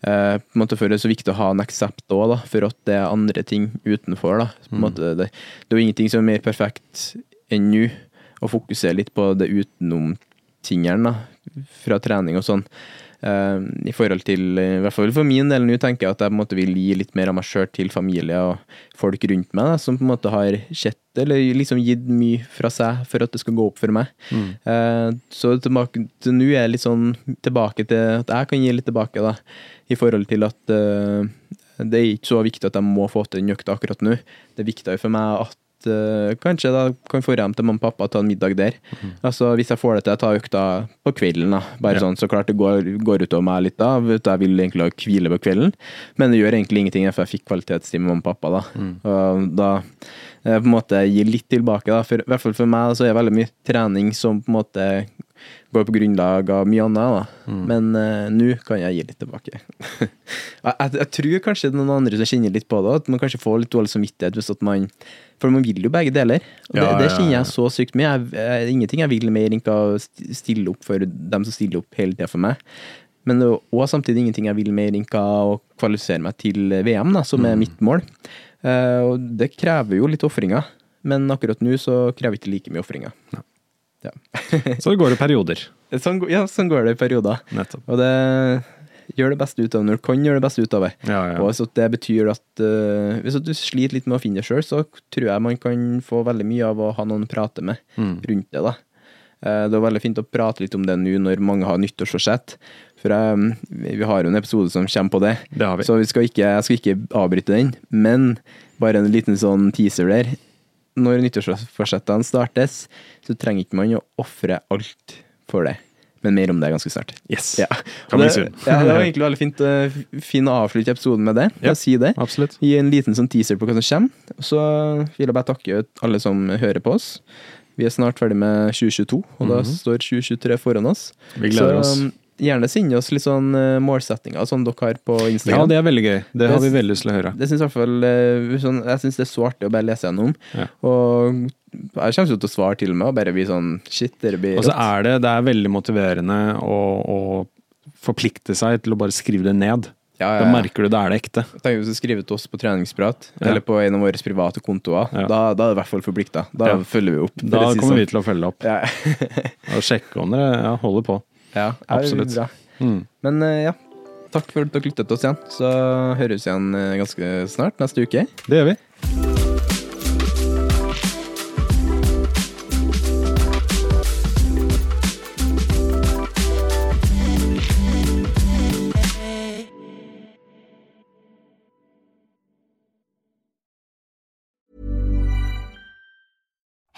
Uh, på en måte For det er så viktig å ha en aksept òg, for at det er andre ting utenfor. da. På en måte, det, det er jo ingenting som er mer perfekt enn nå, å fokusere litt på det utenom-tingene da, fra trening og sånn. Eh, I forhold til, i hvert fall for min del nå, tenker jeg at jeg på en måte vil gi litt mer av meg sjøl til familie og folk rundt meg, da, som på en måte har sett eller liksom gitt mye fra seg for at det skal gå opp for meg. Mm. så tilbake til nå er jeg litt sånn tilbake til at jeg kan gi litt tilbake, da, i forhold til at eh, det er ikke så viktig at jeg må få til den økta akkurat nå. Det er viktigere for meg at eh, kanskje da kan få hjem til mamma og pappa og ta en middag der. Altså Hvis jeg får det til, jeg tar økta på kvelden. da Bare Ja. sånn, Så klart det går, går utover meg litt da. Jeg vil egentlig ha hvile på kvelden, men det gjør egentlig ingenting, for jeg fikk kvalitetstid med mamma og pappa. da Og da eh, på en måte gir litt tilbake. da For, I hvert fall for meg så er det veldig mye trening som på en måte går på grunnlag av mye annet. da Men uh, nå kan jeg gi litt tilbake. (laughs) jeg, jeg, jeg tror kanskje er noen andre som kjenner litt på det, at man kanskje får litt dårlig samvittighet hvis at man For man vil jo begge deler. Og det, Ja, det det, kjenner jeg så sykt mye. Jeg, jeg, ingenting jeg vil mer enn å stille opp for dem som stiller opp hele tida for meg. Men det er også samtidig ingenting jeg vil mer enn å kvalifisere meg til VM, da, som er Mm. mitt mål. Uh, og det krever jo litt ofringer, men akkurat nå så krever ikke like mye ofringer. Ja. (laughs) Så det går i perioder. sånn, ja, sånn går det i perioder. Nettopp. Og det gjør det beste ut av når du kan gjøre det beste ut av det. Ja, ja. Og hvis det betyr at uh, Hvis du sliter litt med å finne det sjøl, så tror jeg man kan få veldig mye av å ha noen å prate med Mm. rundt det. da. Eh, Det er veldig fint å prate litt om det nå når mange har nyttårsforsett. For jeg, vi har jo en episode som kommer på det, Det har vi. så vi skal ikke, jeg skal ikke avbryte den. Men bare en liten sånn teaser der. Når nyttårsforsettene startes, så trenger ikke man å ofre alt for det. Men mer om det ganske snart. Yes. Ja. Det, ja, det var egentlig (laughs) veldig fint, eh, fin å avslutte episoden med det. Ja. Si det. Absolutt. Gi en liten sånn teaser på hva som kommer. Så vil jeg bare takke alle som hører på oss. Vi er snart ferdig med 2022, og da står 2023 foran oss. Vi gleder så oss. Gjerne sende oss litt sånn eh, målsettinger som dere har på Instagram. Ja, det er veldig gøy. Det har vi veldig lyst til å høre. Det synes jeg, fall eh, sånn, Jeg syns det er så artig å bare lese gjennom. Ja. Og jeg kommer til å svare til meg og bare bli sånn Shit, dere blir Og så er det, det er veldig motiverende å, å forplikte seg til å bare skrive det ned. Ja, ja, Da merker du det er det ekte. Tenk hvis du skriver til oss på treningsprat, Ja. eller på en av våre private kontoer. Ja. Da, da er det i hvert fall forplikta. Da Ja. følger vi opp. Da kommer sånn. vi til å følge opp Ja, og sjekke om dere ja, holder på. Ja Absolutt. Mm. Men eh, ja, takk for at dere lyttet til oss igjen. Så høres vi igjen eh, ganske snart, neste uke. Det gjør vi.